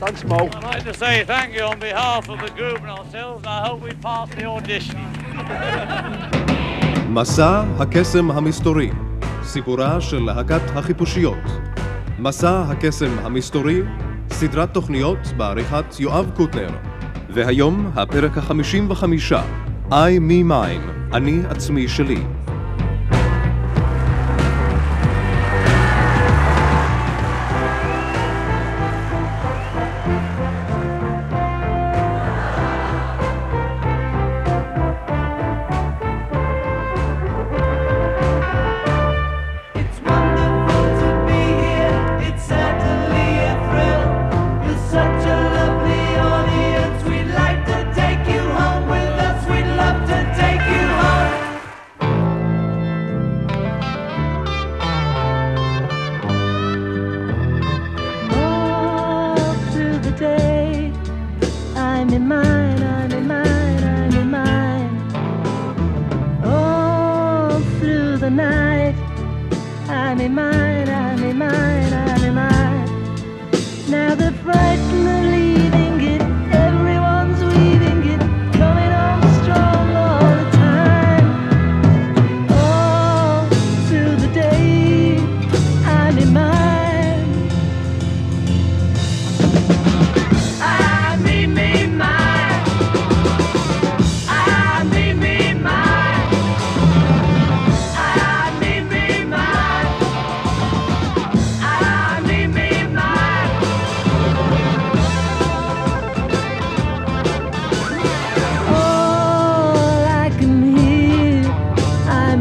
Thanks, Mo. I'd like to say thank you on behalf of the group and ourselves, and I hope we pass the audition. מסע הקסם המסתורי, סיפורה של להקת החיפושיות. מסע הקסם המסתורי, סדרת תוכניות בעריכת יואב קוטנר. והיום הפרק החמישים וחמישה, I me mine, אני עצמי שלי.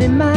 my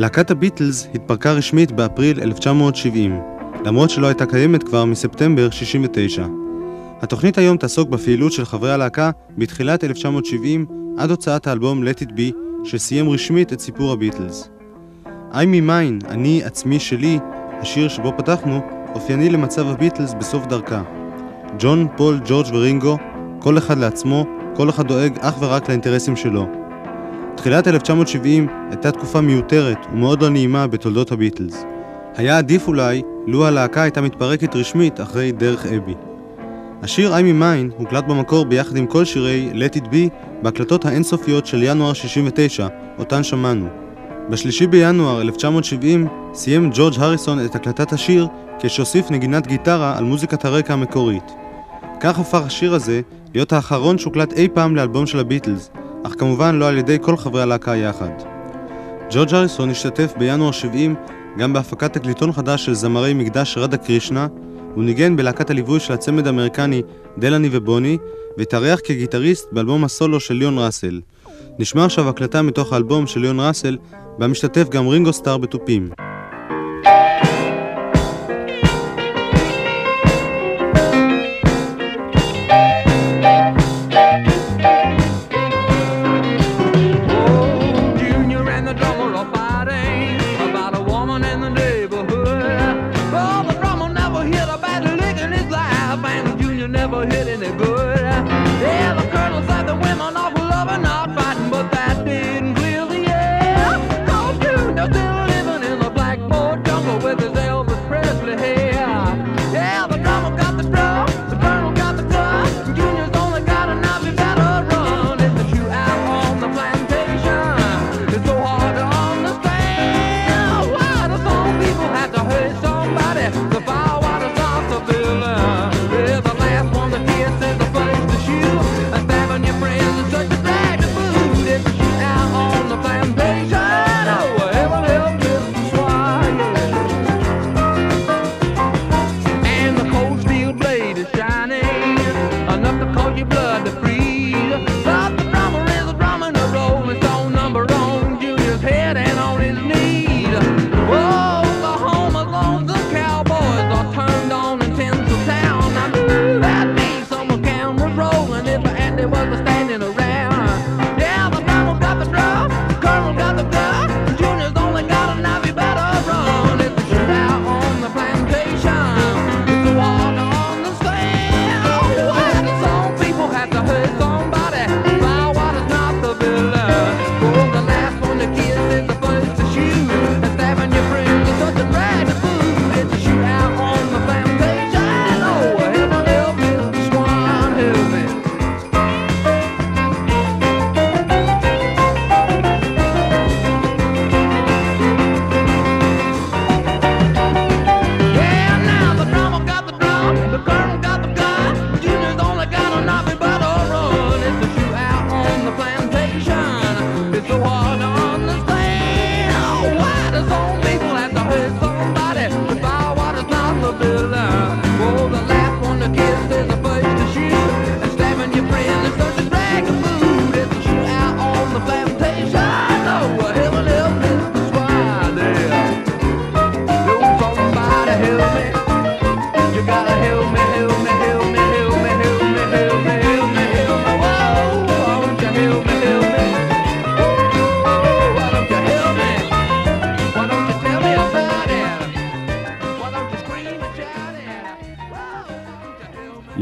להקת הביטלס התפרקה רשמית באפריל 1970, למרות שלא הייתה קיימת כבר מספטמבר 69. התוכנית היום תעסוק בפעילות של חברי הלהקה בתחילת 1970 עד הוצאת האלבום Let It Be, שסיים רשמית את סיפור הביטלס. I Me Mine, אני עצמי שלי, השיר שבו פתחנו, אופייני למצב הביטלס בסוף דרכה. ג'ון, פול, ג'ורג' ורינגו, כל אחד לעצמו, כל אחד דואג אך ורק לאינטרסים שלו. תחילת 1970 הייתה תקופה מיותרת ומאוד לא נעימה בתולדות הביטלס. היה עדיף אולי לו הלהקה הייתה מתפרקת רשמית אחרי דרך אבי. השיר I'm in mine הוקלט במקור ביחד עם כל שירי Let It Be בהקלטות האינסופיות של ינואר 69, אותן שמענו. בשלישי בינואר 1970 סיים ג'ורג' הריסון את הקלטת השיר כשהוסיף נגינת גיטרה על מוזיקת הרקע המקורית. כך הפך השיר הזה להיות האחרון שהוקלט אי פעם לאלבום של הביטלס, אך כמובן לא על ידי כל חברי הלהקה יחד. ג'ורג' הריסון השתתף בינואר 70 גם בהפקת תקליטון חדש של זמרי מקדש רדה קרישנה, הוא ניגן בלהקת הליווי של הצמד האמריקני דלני ובוני, והתארח כגיטריסט באלבום הסולו של ליאון ראסל. נשמע עכשיו הקלטה מתוך האלבום של ליאון ראסל, בה משתתף גם רינגו סטאר בתופים. head and on his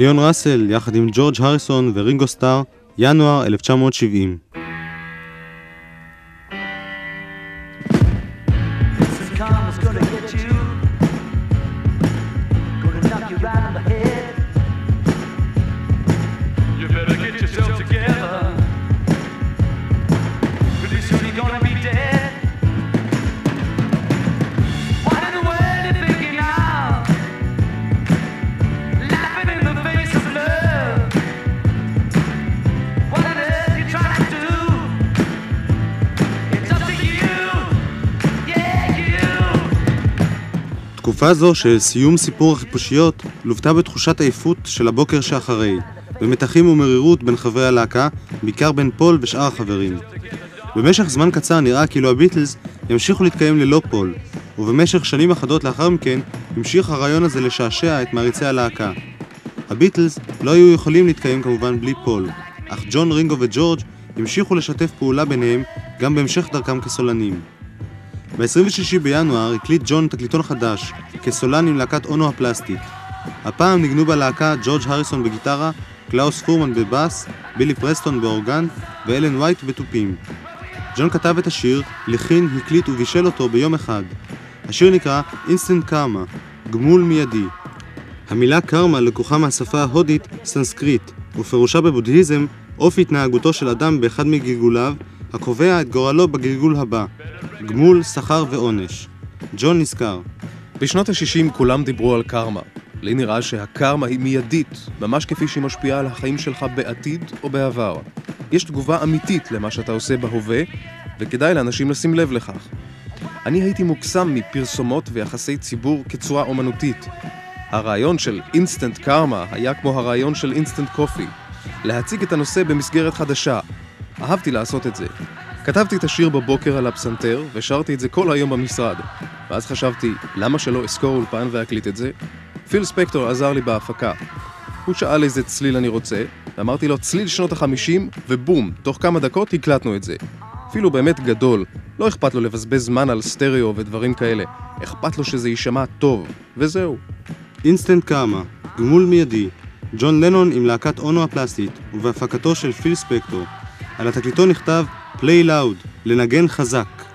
ליאון ראסל, יחד עם ג'ורג' הריסון ורינגו סטאר, ינואר 1970. תקופה זו של סיום סיפור החיפושיות לוותה בתחושת עייפות של הבוקר שאחרי, במתחים ומרירות בין חברי הלהקה, בעיקר בין פול ושאר החברים. במשך זמן קצר נראה כאילו הביטלס ימשיכו להתקיים ללא פול, ובמשך שנים אחדות לאחר מכן המשיך הרעיון הזה לשעשע את מעריצי הלהקה. הביטלס לא היו יכולים להתקיים כמובן בלי פול, אך ג'ון, רינגו וג'ורג' המשיכו לשתף פעולה ביניהם גם בהמשך דרכם כסולנים. ב-26 בינואר הקליט ג'ון תקליטון חדש, כסולן עם להקת אונו הפלסטית. הפעם ניגנו בלהקה ג'ורג' הריסון בגיטרה, קלאוס פורמן בבאס, בילי פרסטון באורגן ואלן וייט בתופים. ג'ון כתב את השיר, הלחין, הקליט ובישל אותו ביום אחד. השיר נקרא Instant Karma, גמול מיידי. המילה קרמה לקוחה מהשפה ההודית סנסקריט, ופירושה בבודהיזם אופי התנהגותו של אדם באחד מגלגוליו, הקובע את גורלו בגלגול הבא, גמול, שכר ועונש. ג'ון נזכר. בשנות ה-60 כולם דיברו על קרמה. לי נראה שהקרמה היא מיידית, ממש כפי שהיא משפיעה על החיים שלך בעתיד או בעבר. יש תגובה אמיתית למה שאתה עושה בהווה, וכדאי לאנשים לשים לב לכך. אני הייתי מוקסם מפרסומות ויחסי ציבור כצורה אומנותית. הרעיון של instant karma היה כמו הרעיון של instant coffee. להציג את הנושא במסגרת חדשה. אהבתי לעשות את זה. כתבתי את השיר בבוקר על הפסנתר, ושרתי את זה כל היום במשרד. ואז חשבתי, למה שלא אשכור אולפן ואקליט את זה? פיל ספקטור עזר לי בהפקה. הוא שאל איזה צליל אני רוצה, ואמרתי לו צליל שנות החמישים, ובום, תוך כמה דקות הקלטנו את זה. אפילו באמת גדול, לא אכפת לו לבזבז זמן על סטריאו ודברים כאלה, אכפת לו שזה יישמע טוב, וזהו. Instant Karma, גמול מיידי, ג'ון לנון עם להקת אונו הפלסטית, ובהפקתו של פיל ספקטור. על התקליטון נכתב play loud, לנגן חזק.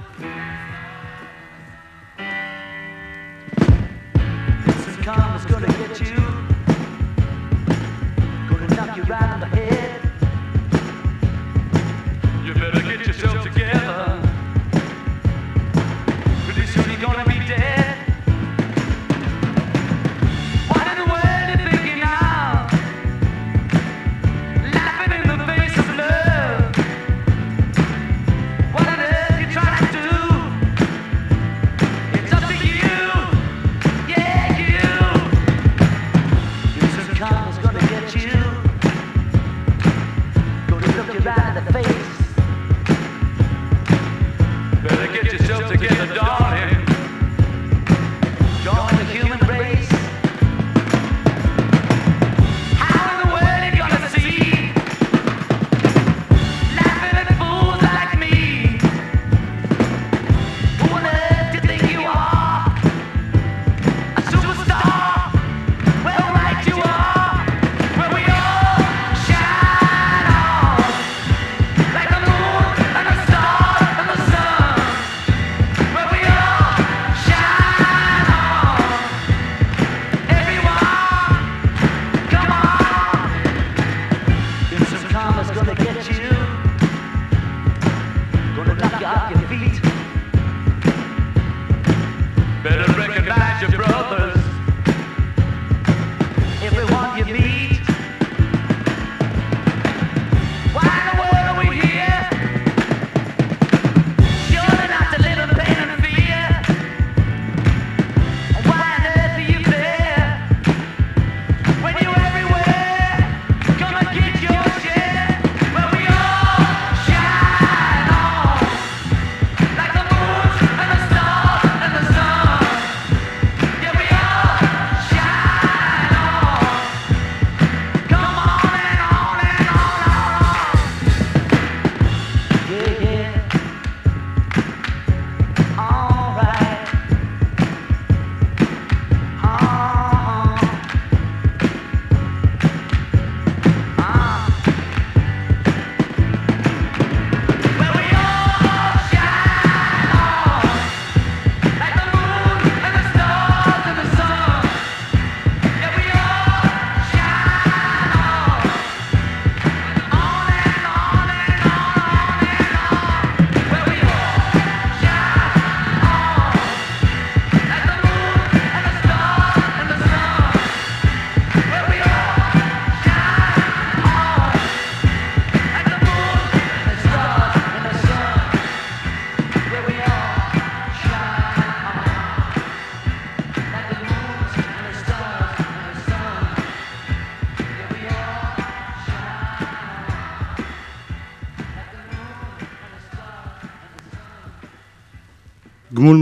stop your feet.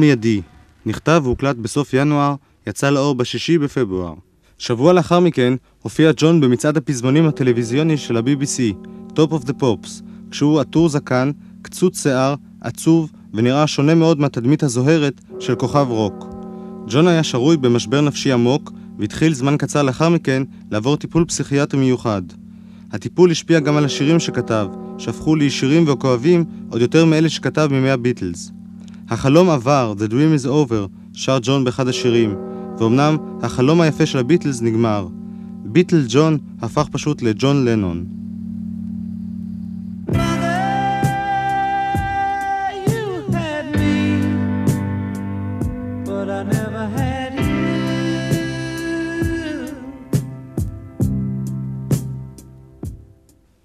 מיידי. נכתב והוקלט בסוף ינואר, יצא לאור בשישי בפברואר. שבוע לאחר מכן הופיע ג'ון במצעד הפזמונים הטלוויזיוני של ה-BBC, Top of the Pops, כשהוא עטור זקן, קצוץ שיער, עצוב ונראה שונה מאוד מהתדמית הזוהרת של כוכב רוק. ג'ון היה שרוי במשבר נפשי עמוק, והתחיל זמן קצר לאחר מכן לעבור טיפול פסיכיאטרי מיוחד. הטיפול השפיע גם על השירים שכתב, שהפכו לישירים וכואבים עוד יותר מאלה שכתב מימי הביטלס. החלום עבר, The Dream is Over, שר ג'ון באחד השירים, ואומנם החלום היפה של הביטלס נגמר. ביטל ג'ון הפך פשוט לג'ון לנון.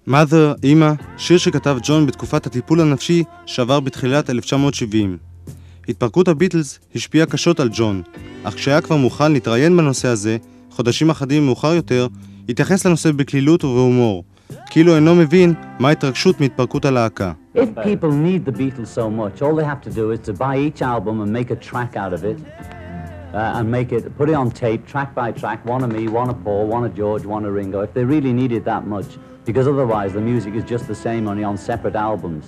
Mother, אמא, שיר שכתב ג'ון בתקופת הטיפול הנפשי שעבר בתחילת 1970. התפרקות הביטלס השפיעה קשות על ג'ון, אך כשהיה כבר מוכן להתראיין בנושא הזה, חודשים אחדים מאוחר יותר, התייחס לנושא בקלילות ובהומור, כאילו אינו מבין מה ההתרגשות מהתפרקות הלהקה. If people need the Beatles so much, all they have to do is to buy each album and make a track out of it, uh, and make it, put it on tape, track by track, one of me, one of Paul, one of George, one of Ringo, if they really need it that much, because otherwise the music is just the same, only on separate albums.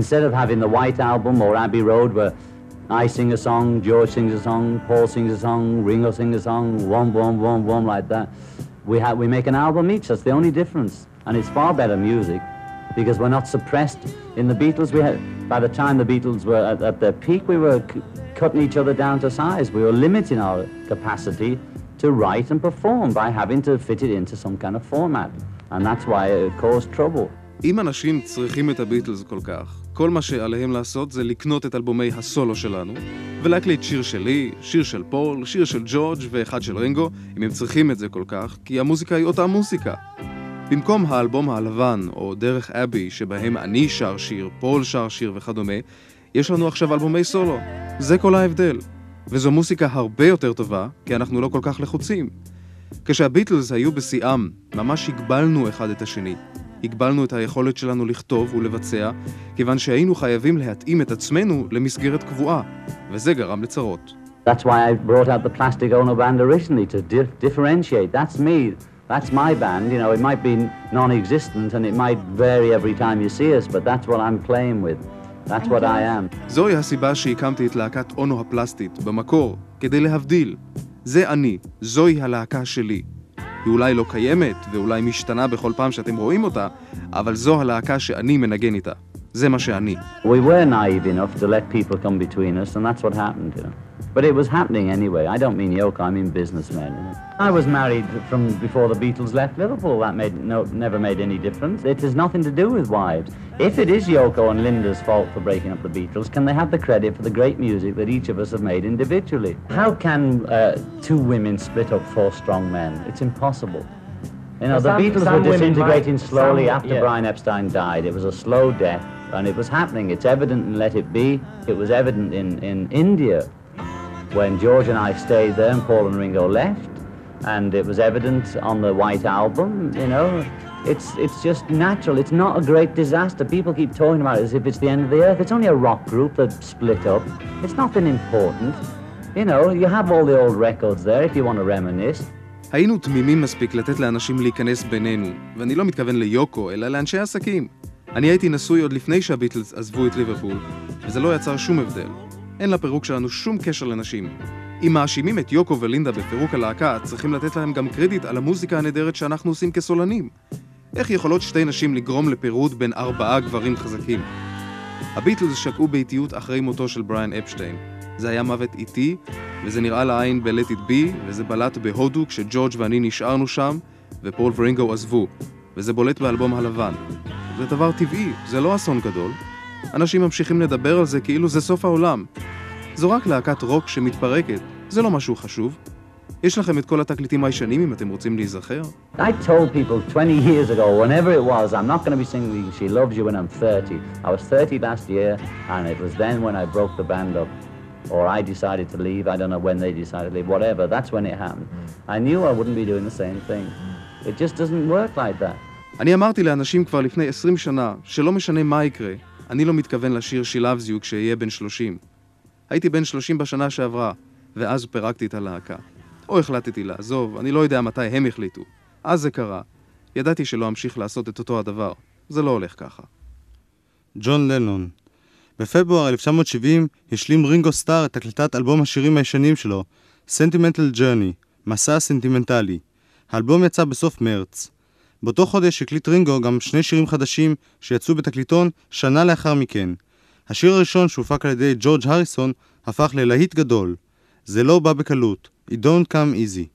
Instead of having the White Album or Abbey Road, where I sing a song, George sings a song, Paul sings a song, Ringo sings a song, one, one, one, one, like that, we, have, we make an album each, that's the only difference, and it's far better music because we're not suppressed. In the Beatles, we had, by the time the Beatles were at, at their peak, we were c- cutting each other down to size. We were limiting our capacity to write and perform by having to fit it into some kind of format. And that's why it caused trouble. אם אנשים צריכים את הביטלס כל כך, כל מה שעליהם לעשות זה לקנות את אלבומי הסולו שלנו, ולהקליט שיר שלי, שיר של פול, שיר של ג'ורג' ואחד של רינגו, אם הם צריכים את זה כל כך, כי המוזיקה היא אותה מוזיקה. במקום האלבום הלבן, או דרך אבי, שבהם אני שר שיר, פול שר שיר וכדומה, יש לנו עכשיו אלבומי סולו. זה כל ההבדל. וזו מוסיקה הרבה יותר טובה, כי אנחנו לא כל כך לחוצים. כשהביטלס היו בשיאם, ממש הגבלנו אחד את השני. הגבלנו את היכולת שלנו לכתוב ולבצע, כיוון שהיינו חייבים להתאים את עצמנו למסגרת קבועה, וזה גרם לצרות. That's why I brought out the Plastic Ono band originally, to di- differentiate. That's me. That's my band. You know, it might be non-existent and it might vary every time you see us, but that's what I'm playing with. That's what I am. זוהי הסיבה שהקמתי את להקת אונו הפלסטית, במקור, כדי להבדיל. זה אני, זוהי הלהקה שלי. היא אולי לא קיימת, ואולי משתנה בכל פעם שאתם רואים אותה, אבל זו הלהקה שאני מנגן איתה. זה מה שאני. We were naive enough to let people come between us, and that's what happened, you know. But it was happening anyway. I don't mean Yoko, I mean businessmen. You know. I was married from before the Beatles left Liverpool. That made no, never made any difference. It has nothing to do with wives. If it is Yoko and Linda's fault for breaking up the Beatles, can they have the credit for the great music that each of us have made individually? How can uh, two women split up four strong men? It's impossible. You know, Well, the some- Beatles some were disintegrating might- slowly some- after yeah. Brian Epstein died. It was a slow death, and it was happening. It's evident in Let It Be. It was evident in, in India when George and I stayed there and Paul and Ringo left, and it was evident on the White Album. You know, it's it's just natural. It's not a great disaster. People keep talking about it as if it's the end of the earth. It's only a rock group that split up. It's nothing important. You know, you have all the old records there if you want to reminisce. היינו תמימים מספיק לתת לאנשים להיכנס בינינו, ואני לא מתכוון ליוקו, אלא לאנשי עסקים. אני הייתי נשוי עוד לפני שהביטלס עזבו את ליברפול, וזה לא יצר שום הבדל. אין לפירוק שלנו שום קשר לנשים. אם מאשימים את יוקו ולינדה בפירוק הלהקה, צריכים לתת להם גם קרדיט על המוזיקה הנהדרת שאנחנו עושים כסולנים. איך יכולות שתי נשים לגרום לפירוד בין ארבעה גברים חזקים? הביטלס שקעו באיטיות אחרי מותו של בריאן אפשטיין. זה היה מוות איטי, וזה נראה לעין ב-Let It Be, וזה בלט בהודו כשג'ורג' ואני נשארנו שם, ופול ורינגו עזבו, וזה בולט באלבום הלבן. זה דבר טבעי, זה לא אסון גדול. אנשים ממשיכים לדבר על זה כאילו זה סוף העולם. זו רק להקת רוק שמתפרקת, זה לא משהו חשוב. יש לכם את כל התקליטים הישנים אם אתם רוצים להיזכר? I told people 20 years ago, whenever it was, I'm not going to be singing She Loves You when I'm 30. I was 30 last year, and it was then when I broke the band up. Or I decided to leave, I don't know when they decided to leave, whatever, that's when it happened. I knew I wouldn't be doing the same thing. It just doesn't work like that. אני אמרתי לאנשים כבר לפני 20 שנה, שלא משנה מה יקרה, אני לא מתכוון לשיר She Loves You כשאהיה בן 30. הייתי בן 30 בשנה שעברה, ואז פירקתי את הלהקה. או החלטתי לעזוב, אני לא יודע מתי הם החליטו. אז זה קרה. ידעתי שלא אמשיך לעשות את אותו הדבר. זה לא הולך ככה. ג'ון לנון בפברואר 1970 השלים רינגו סטאר את הקלטת אלבום השירים הישנים שלו, Sentimental Journey, מסע סנטימנטלי. האלבום יצא בסוף מרץ. באותו חודש הקליט רינגו גם שני שירים חדשים שיצאו בתקליטון שנה לאחר מכן. השיר הראשון שהופק על ידי ג'ורג' הריסון הפך ללהיט גדול. זה לא בא בקלות, It Don't Come Easy.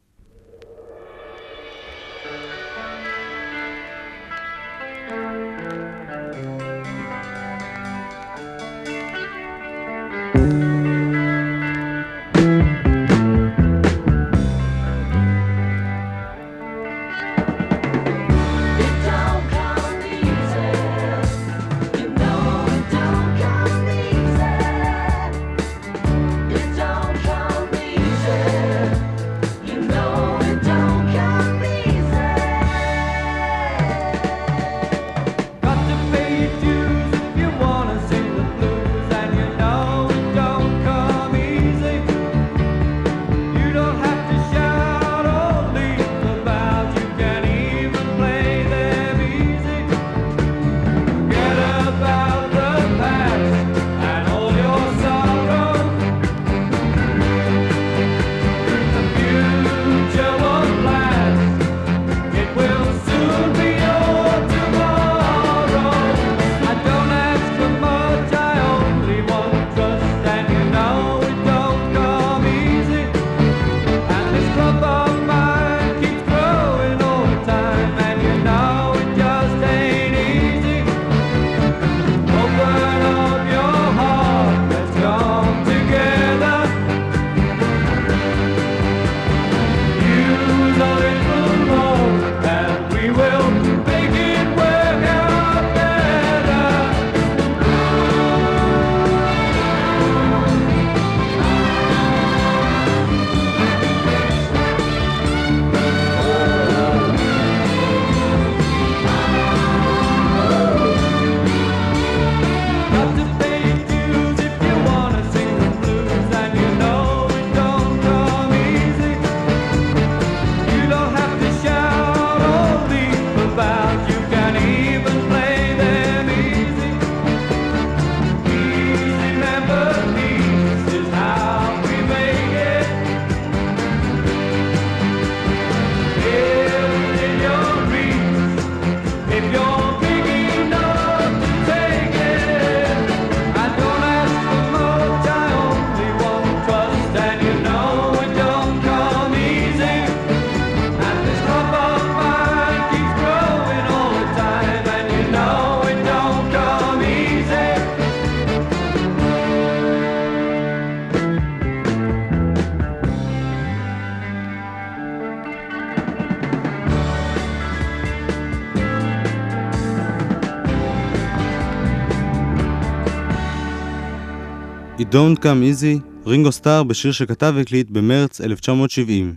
Don't Come Easy, רינגו סטאר בשיר שכתב והקליט במרץ 1970.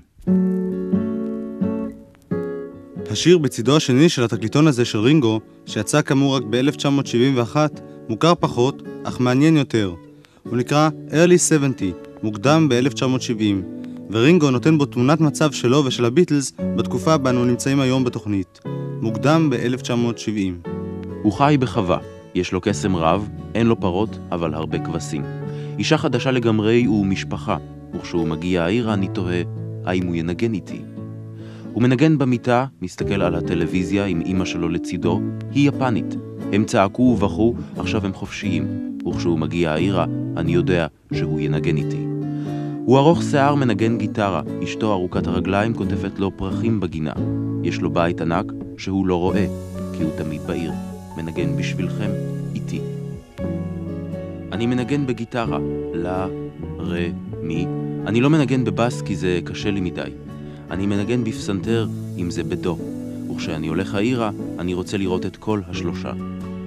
השיר בצידו השני של התקליטון הזה של רינגו, שיצא כאמור רק ב-1971, מוכר פחות, אך מעניין יותר. הוא נקרא Early 70, מוקדם ב-1970, ורינגו נותן בו תמונת מצב שלו ושל הביטלס בתקופה בה אנו נמצאים היום בתוכנית. מוקדם ב-1970. הוא חי בחווה, יש לו קסם רב, אין לו פרות, אבל הרבה כבשים. אישה חדשה לגמרי ומשפחה, וכשהוא מגיע העירה אני תוהה, האם הוא ינגן איתי? הוא מנגן במיטה, מסתכל על הטלוויזיה עם אמא שלו לצידו, היא יפנית. הם צעקו ובכו, עכשיו הם חופשיים. וכשהוא מגיע העירה, אני יודע שהוא ינגן איתי. הוא ארוך שיער מנגן גיטרה, אשתו ארוכת הרגליים כותבת לו פרחים בגינה. יש לו בית ענק שהוא לא רואה, כי הוא תמיד בעיר. מנגן בשבילכם, איתי. אני מנגן בגיטרה, לה, רה, מי. אני לא מנגן בבאס כי זה קשה לי מדי. אני מנגן בפסנתר אם זה בדו. וכשאני הולך העירה, אני רוצה לראות את כל השלושה.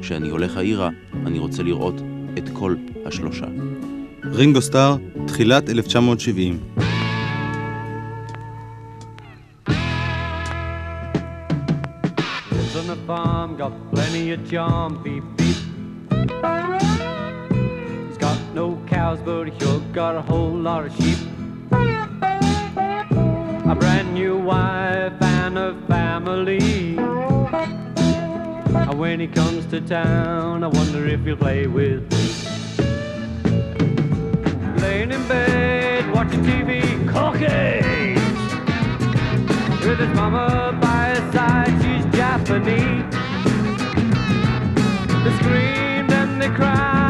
כשאני הולך העירה, אני רוצה לראות את כל השלושה. רינגו סטאר, תחילת 1970. Lives on a farm, got plenty of charm, beep beep. Cows, but you've got a whole lot of sheep. A brand new wife and a family. And when he comes to town, I wonder if he'll play with me. Laying in bed, watching TV, cooking. With his mama by his side, she's Japanese. They screamed and they cried,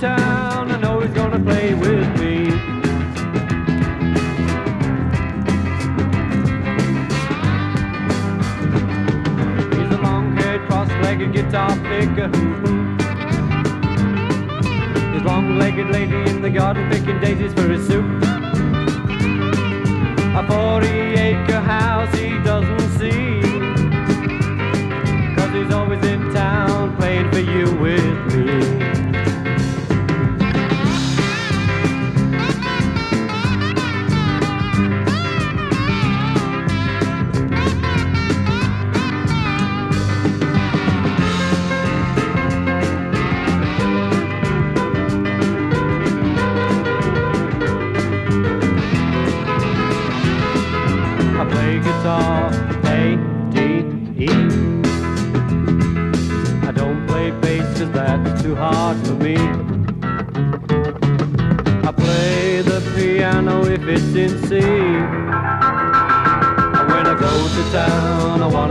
town, I know he's gonna play with me. He's a long-haired, cross-legged guitar picker. His long-legged lady in the garden picking daisies for his soup. A 40-acre house he doesn't see. Cause he's always in town playing for you with me.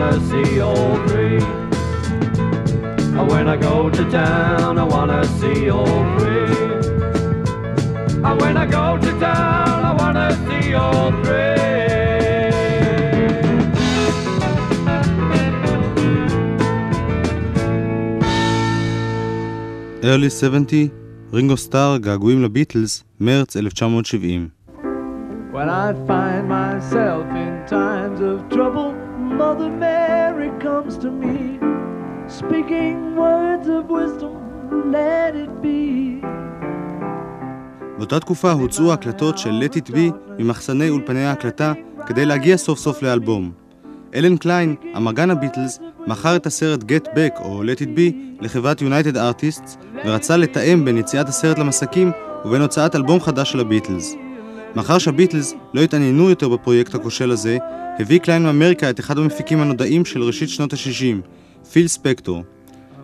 wanna see all three. And when I go to town, I wanna see all three. And when I go to town, I wanna see all three. Early 70, רינגו סטאר, געגועים לביטלס, מרץ 1970. When I find myself in times of trouble, Mother Mary comes to me, speaking words of wisdom, let it be. באותה תקופה הוצאו ההקלטות של Let It Be ממחסני אולפני ההקלטה כדי להגיע סוף סוף לאלבום. אלן קליין, אמרגן הביטלס, מכר את הסרט Get Back או Let It Be לחברת United Artists ורצה לתאם בין יציאת הסרט למסקים ובין הוצאת אלבום חדש של הביטלס. מאחר שהביטלס לא התעניינו יותר בפרויקט הכושל הזה, הביא קליין מאמריקה את אחד המפיקים הנודעים של ראשית שנות ה-60, פיל ספקטור.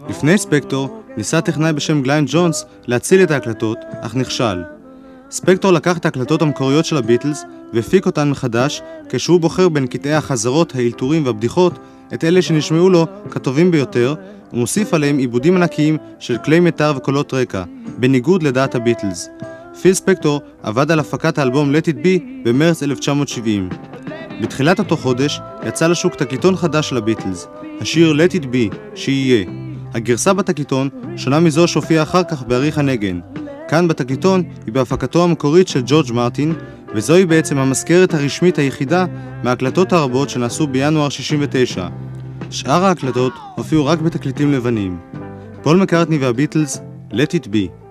לפני ספקטור, ניסה טכנאי בשם גלין ג'ונס להציל את ההקלטות, אך נכשל. ספקטור לקח את ההקלטות המקוריות של הביטלס והפיק אותן מחדש, כשהוא בוחר בין קטעי החזרות, האלתורים והבדיחות את אלה שנשמעו לו כטובים ביותר, ומוסיף עליהם עיבודים ענקיים של כלי מיתר וקולות רקע, בניגוד לדעת הביטלס. פיל ספקטור עבד על הפקת האלבום Let It Be במרץ 1970. בתחילת אותו חודש יצא לשוק תקליטון חדש של הביטלס, השיר Let It Be, שיהיה. הגרסה בתקליטון שונה מזו שהופיעה אחר כך בעריך הנגן. כאן בתקליטון היא בהפקתו המקורית של ג'ורג' מרטין, וזוהי בעצם המזכרת הרשמית היחידה מההקלטות הרבות שנעשו בינואר 69. שאר ההקלטות הופיעו רק בתקליטים לבנים. פול מקארטני והביטלס, Let It Be.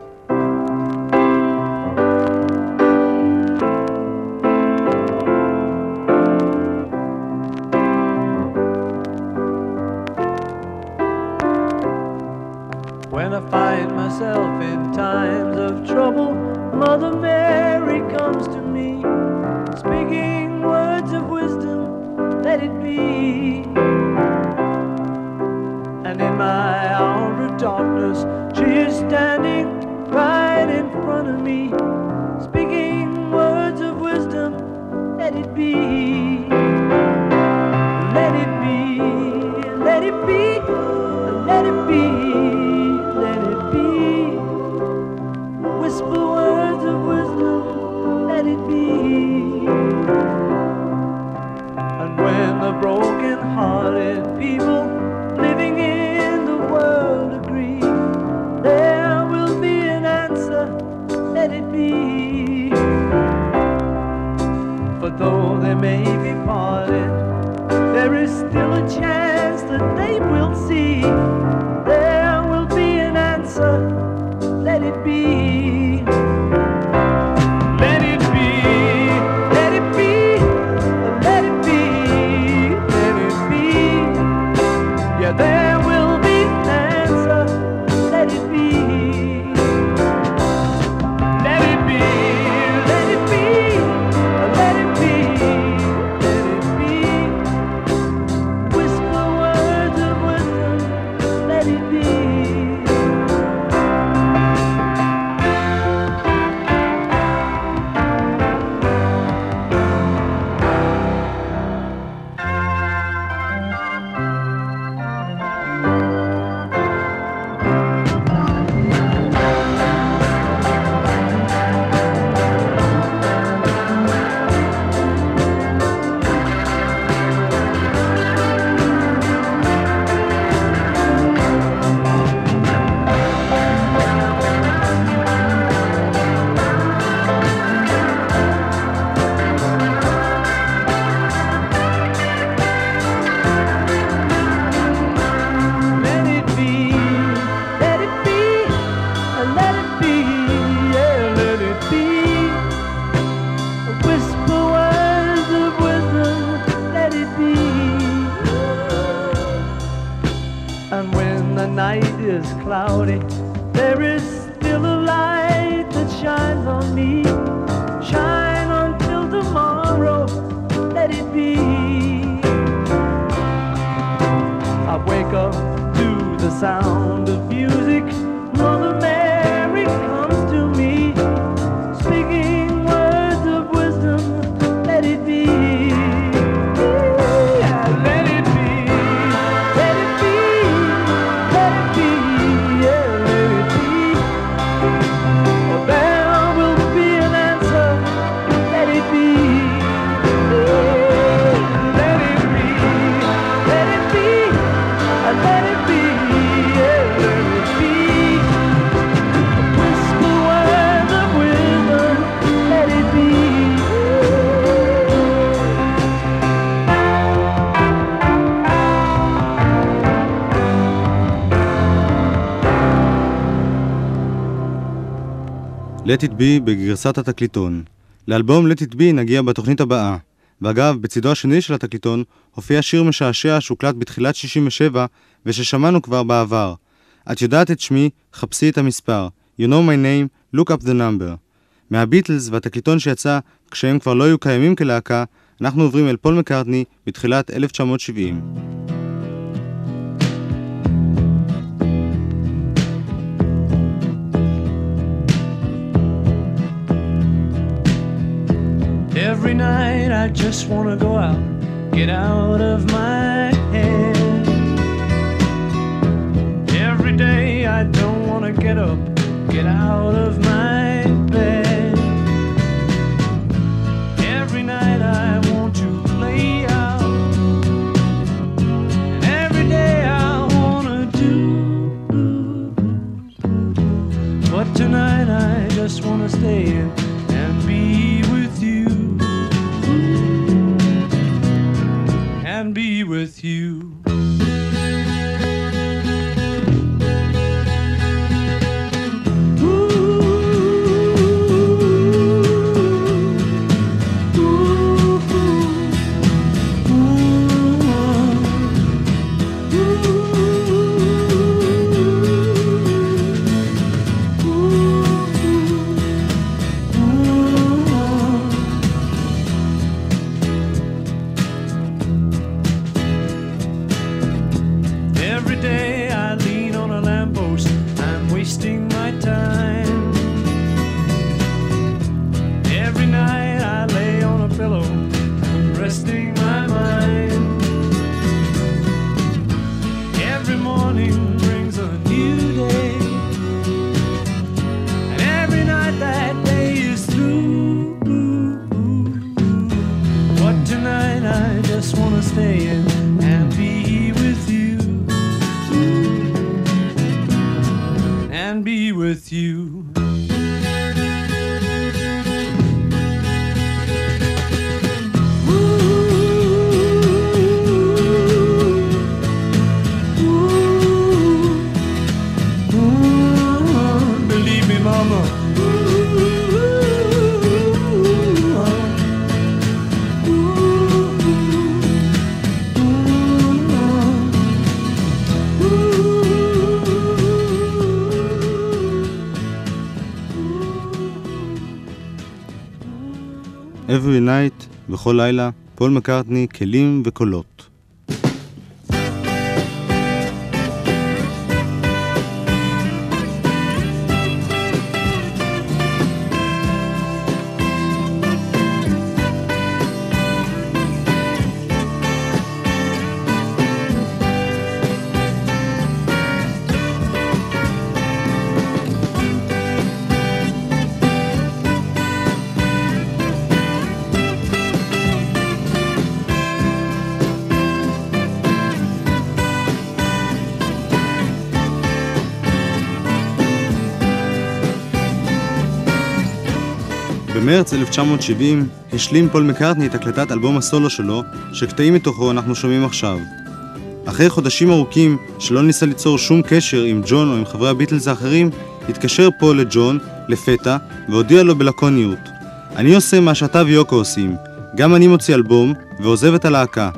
Let It Be בגרסת התקליטון. לאלבום Let It Be נגיע בתוכנית הבאה. ואגב, בצידו השני של התקליטון הופיע שיר משעשע שהוקלט בתחילת 67 וששמענו כבר בעבר. את יודעת את שמי, חפשי את המספר. You know my name, look up the number. מהביטלס והתקליטון שיצא כשהם כבר לא היו קיימים כלהקה, אנחנו עוברים אל פול מקארטני בתחילת 1970. Every night I just wanna go out, get out of my head. Every day I don't wanna get up, get out of my bed. Every night I want to play out, and every day I wanna do. But tonight I just wanna stay in Be with you. בכל לילה, פול מקארטני, כלים וקולות. במרץ 1970 השלים פול מקארטני את הקלטת אלבום הסולו שלו, שקטעים מתוכו אנחנו שומעים עכשיו. אחרי חודשים ארוכים שלא ניסה ליצור שום קשר עם ג'ון או עם חברי הביטלס האחרים, התקשר פול לג'ון, לפתע, והודיע לו בלקוניות: אני עושה מה שאתה ויוקו עושים, גם אני מוציא אלבום, ועוזב את הלהקה.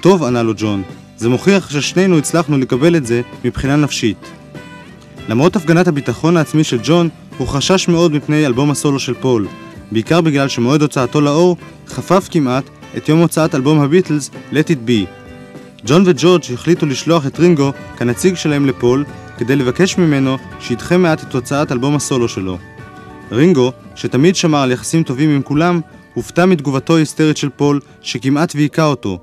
טוב, ענה לו ג'ון, זה מוכיח ששנינו הצלחנו לקבל את זה מבחינה נפשית. למרות הפגנת הביטחון העצמי של ג'ון, הוא חשש מאוד מפני אלבום הסולו של פול, בעיקר בגלל שמועד הוצאתו לאור חפף כמעט את יום הוצאת אלבום הביטלס Let It Be. ג'ון וג'ורג' החליטו לשלוח את רינגו כנציג שלהם לפול, כדי לבקש ממנו שידחה מעט את הוצאת אלבום הסולו שלו. רינגו, שתמיד שמר על יחסים טובים עם כולם, הופתע מתגובתו ההיסטרית של פול, שכמעט והיכה אותו.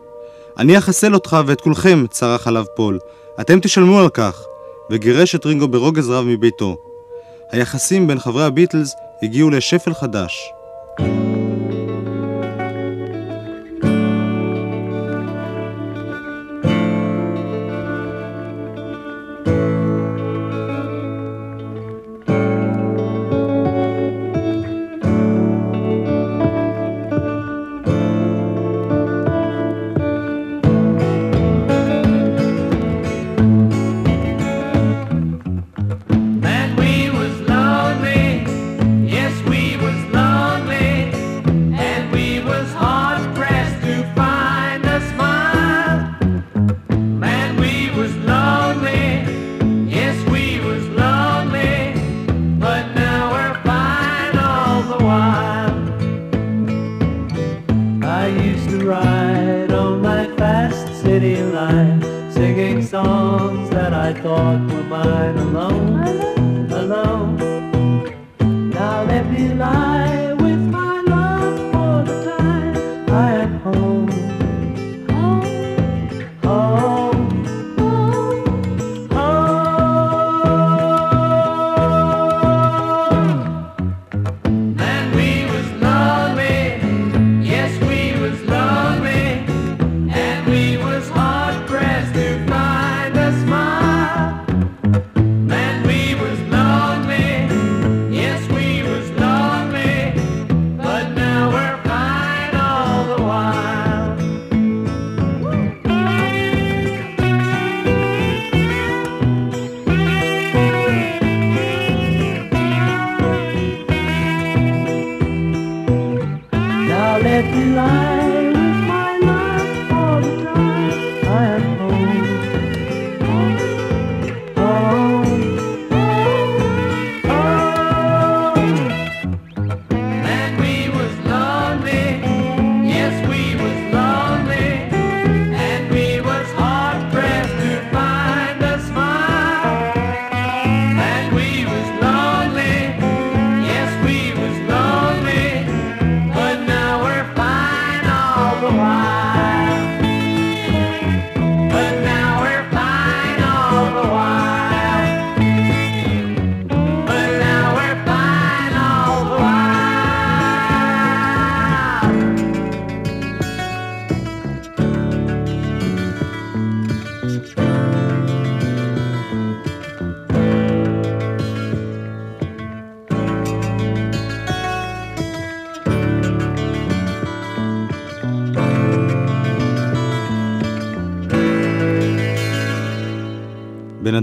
אני אחסל אותך ואת כולכם, צרח עליו פול. אתם תשלמו על כך. וגירש את רינגו ברוגז רב מביתו. היחסים בין חברי הביטלס הגיעו לשפל חדש. thank you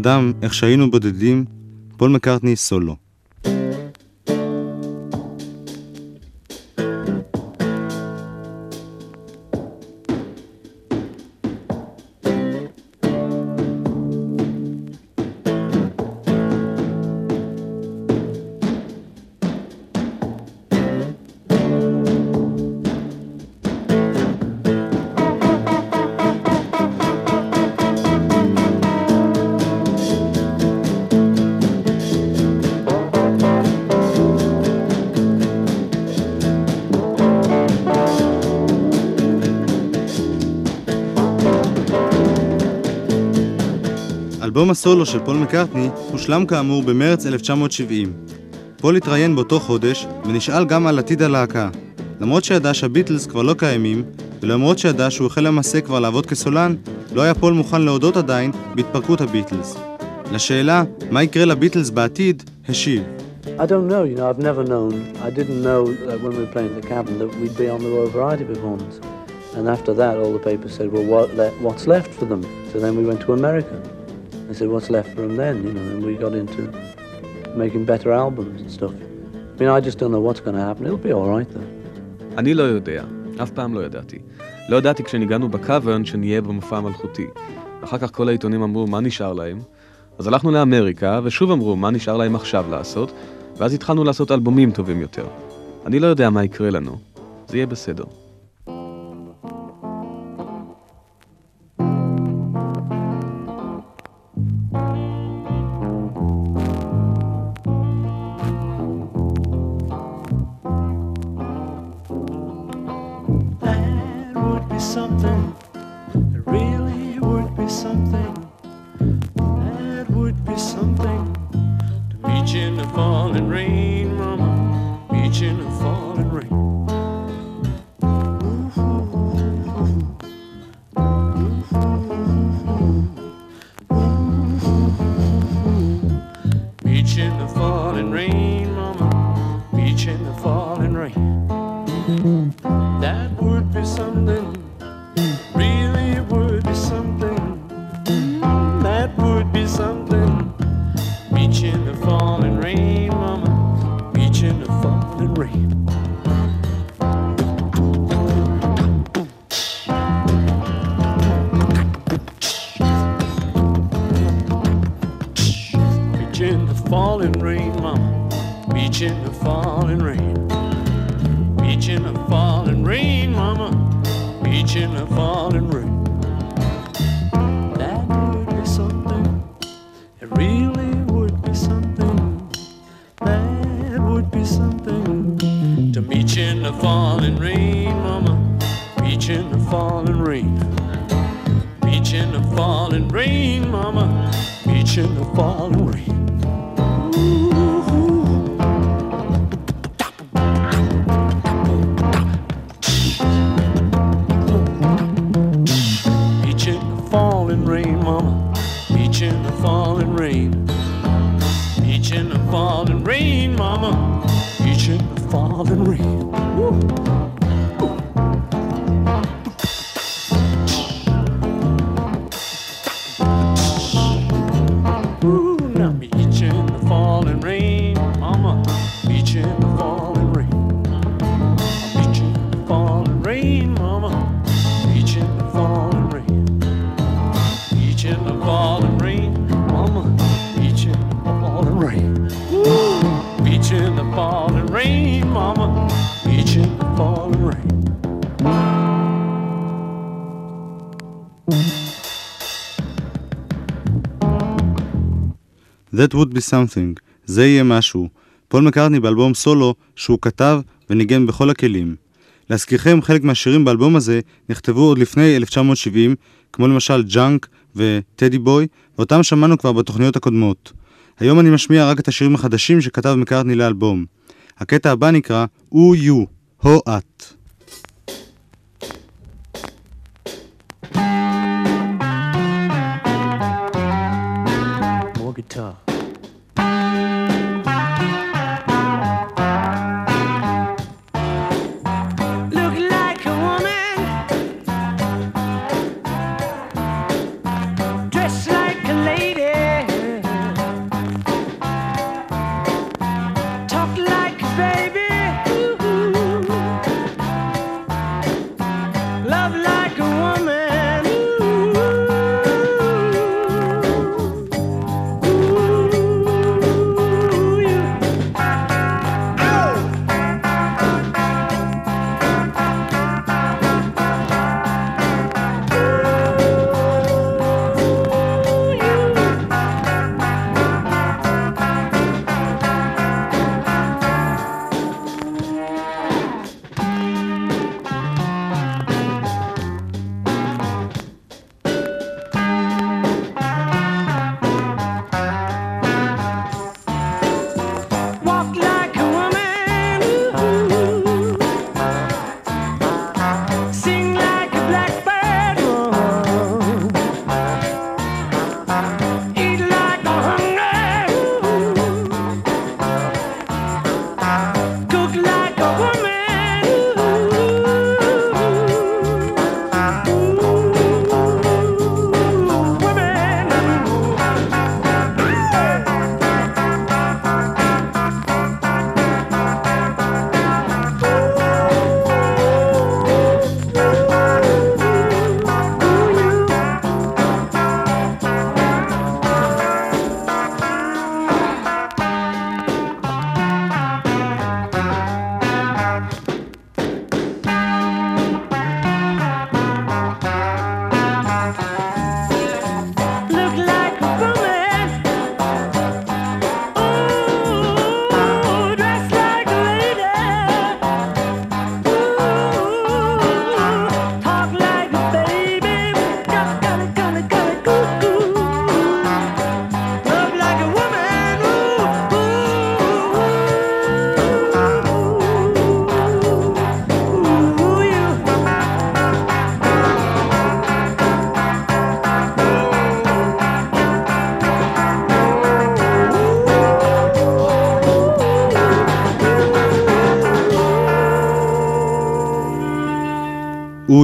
אדם, איך שהיינו בודדים, פול מקארטני סולו. אלבום הסולו של פול מקארטני הושלם כאמור במרץ 1970. פול התראיין באותו חודש ונשאל גם על עתיד הלהקה. למרות שידע שהביטלס כבר לא קיימים, ולמרות שידע שהוא החל למעשה כבר לעבוד כסולן, לא היה פול מוכן להודות עדיין בהתפרקות הביטלס. לשאלה מה יקרה לביטלס בעתיד, השיב I don't know, you know, I've never known. I didn't know that when we were playing at the Cavern that we'd be on the Royal Variety performance. And after that, all the papers said, well, what what's left for them? So then we went to America. I said, what's left for them then? You know, and we got into making better albums and stuff. I mean, I just don't know what's going to happen. It'll be all right though. אני לא יודע. אף פעם לא ידעתי. לא ידעתי כשניגענו בקוורן שנהיה במופע המלכותי. אחר כך כל העיתונים אמרו, מה נשאר להם? אז הלכנו לאמריקה, ושוב אמרו, מה נשאר להם עכשיו לעשות? ואז התחלנו לעשות אלבומים טובים יותר. אני לא יודע מה יקרה לנו. זה יהיה בסדר. That would be something, זה יהיה משהו. פול מקארטני באלבום סולו שהוא כתב וניגן בכל הכלים. להזכירכם, חלק מהשירים באלבום הזה נכתבו עוד לפני 1970, כמו למשל Junk ו Teddy Boy, ואותם שמענו כבר בתוכניות הקודמות. היום אני משמיע רק את השירים החדשים שכתב מקארטני לאלבום. הקטע הבא נקרא "או יו", הו את. Guitar.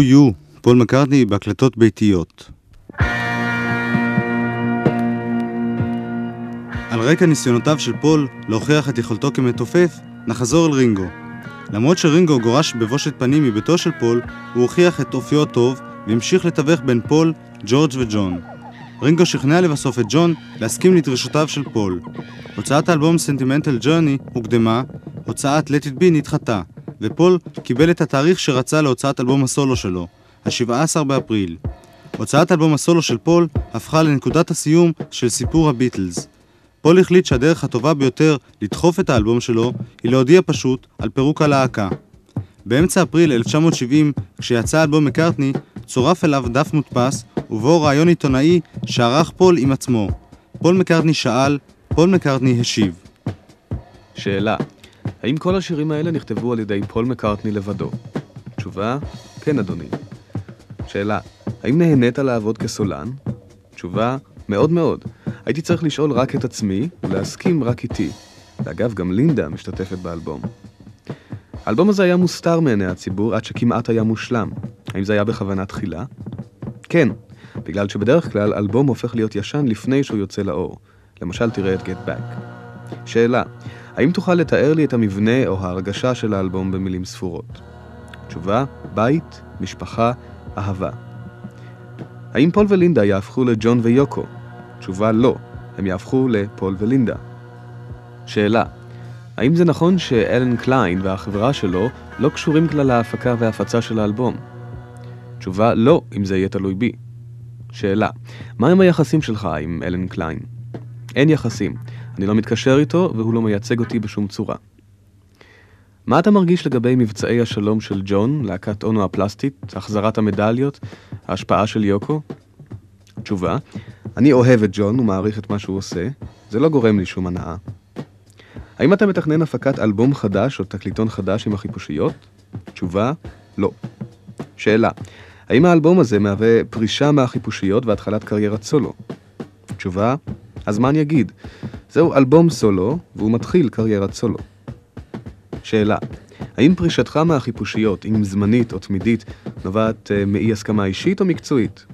יו, פול מקארטני בהקלטות ביתיות. על רקע ניסיונותיו של פול להוכיח את יכולתו כמתופף, נחזור אל רינגו. למרות שרינגו גורש בבושת פנים מביתו של פול, הוא הוכיח את אופיו הטוב והמשיך לתווך בין פול, ג'ורג' וג'ון. רינגו שכנע לבסוף את ג'ון להסכים לדרישותיו של פול. הוצאת האלבום Sentimental Journey הוקדמה, הוצאת Let It Be נדחתה, ופול קיבל את התאריך שרצה להוצאת אלבום הסולו שלו, ה-17 באפריל. הוצאת אלבום הסולו של פול הפכה לנקודת הסיום של סיפור הביטלס. פול החליט שהדרך הטובה ביותר לדחוף את האלבום שלו היא להודיע פשוט על פירוק הלהקה. באמצע אפריל 1970, כשיצא אלבום מקארטני, צורף אליו דף מודפס, ובו רעיון עיתונאי שערך פול עם עצמו. פול מקארטני שאל, פול מקארטני השיב. שאלה, האם כל השירים האלה נכתבו על ידי פול מקארטני לבדו? תשובה, כן אדוני. שאלה, האם נהנית לעבוד כסולן? תשובה, מאוד מאוד. הייתי צריך לשאול רק את עצמי ולהסכים רק איתי. ואגב, גם לינדה משתתפת באלבום. האלבום הזה היה מוסתר מעיני הציבור עד שכמעט היה מושלם. האם זה היה בכוונה תחילה? כן, בגלל שבדרך כלל אלבום הופך להיות ישן לפני שהוא יוצא לאור. למשל תראה את Get Back. שאלה, האם תוכל לתאר לי את המבנה או ההרגשה של האלבום במילים ספורות? תשובה, בית, משפחה, אהבה. האם פול ולינדה יהפכו לג'ון ויוקו? תשובה, לא, הם יהפכו לפול ולינדה. שאלה, האם זה נכון שאלן קליין והחברה שלו לא קשורים כלל להפקה והפצה של האלבום? תשובה, לא, אם זה יהיה תלוי בי. שאלה, מהם היחסים שלך עם אלן קליין? אין יחסים. אני לא מתקשר איתו והוא לא מייצג אותי בשום צורה. מה אתה מרגיש לגבי מבצעי השלום של ג'ון, להקת אונו הפלסטית, החזרת המדליות, ההשפעה של יוקו? תשובה, אני אוהב את ג'ון ומעריך את מה שהוא עושה, זה לא גורם לי שום הנאה. האם אתה מתכנן הפקת אלבום חדש או תקליטון חדש עם החיפושיות? תשובה, לא. שאלה, האם האלבום הזה מהווה פרישה מהחיפושיות והתחלת קריירת סולו? תשובה, הזמן יגיד. זהו אלבום סולו, והוא מתחיל קריירת סולו. שאלה, האם פרישתך מהחיפושיות, אם זמנית או תמידית, נובעת uh, מאי הסכמה אישית או מקצועית?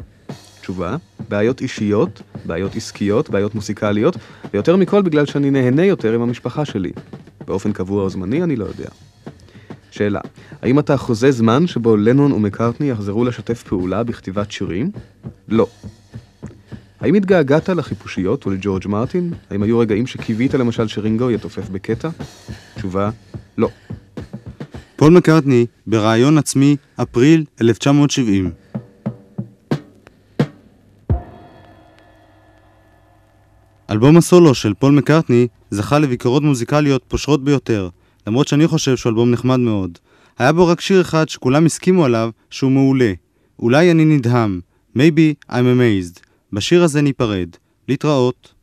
תשובה, בעיות אישיות, בעיות עסקיות, בעיות מוסיקליות, ויותר מכל בגלל שאני נהנה יותר עם המשפחה שלי. באופן קבוע או זמני, אני לא יודע. שאלה, האם אתה חוזה זמן שבו לנון ומקארטני יחזרו לשתף פעולה בכתיבת שירים? לא. האם התגעגעת לחיפושיות ולג'ורג' מרטין? האם היו רגעים שקיווית למשל שרינגו יתופף בקטע? תשובה, לא. פול מקארטני, בריאיון עצמי, אפריל 1970. אלבום הסולו של פול מקארטני זכה לביקורות מוזיקליות פושרות ביותר, למרות שאני חושב שהוא אלבום נחמד מאוד. היה בו רק שיר אחד שכולם הסכימו עליו שהוא מעולה. אולי אני נדהם. Maybe I'm amazed. בשיר הזה ניפרד. להתראות.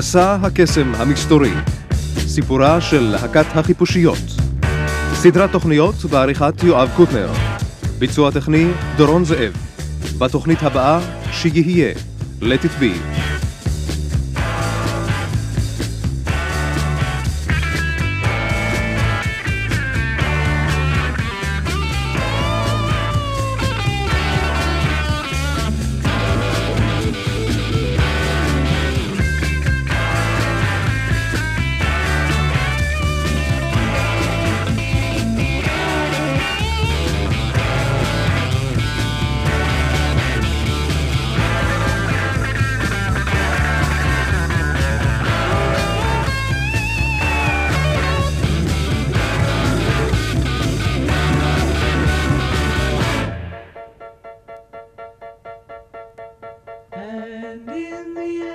מסע הקסם המסתורי, סיפורה של להקת החיפושיות. סדרת תוכניות בעריכת יואב קוטנר. ביצוע טכני דורון זאב. בתוכנית הבאה, שיהיה, let it be. In the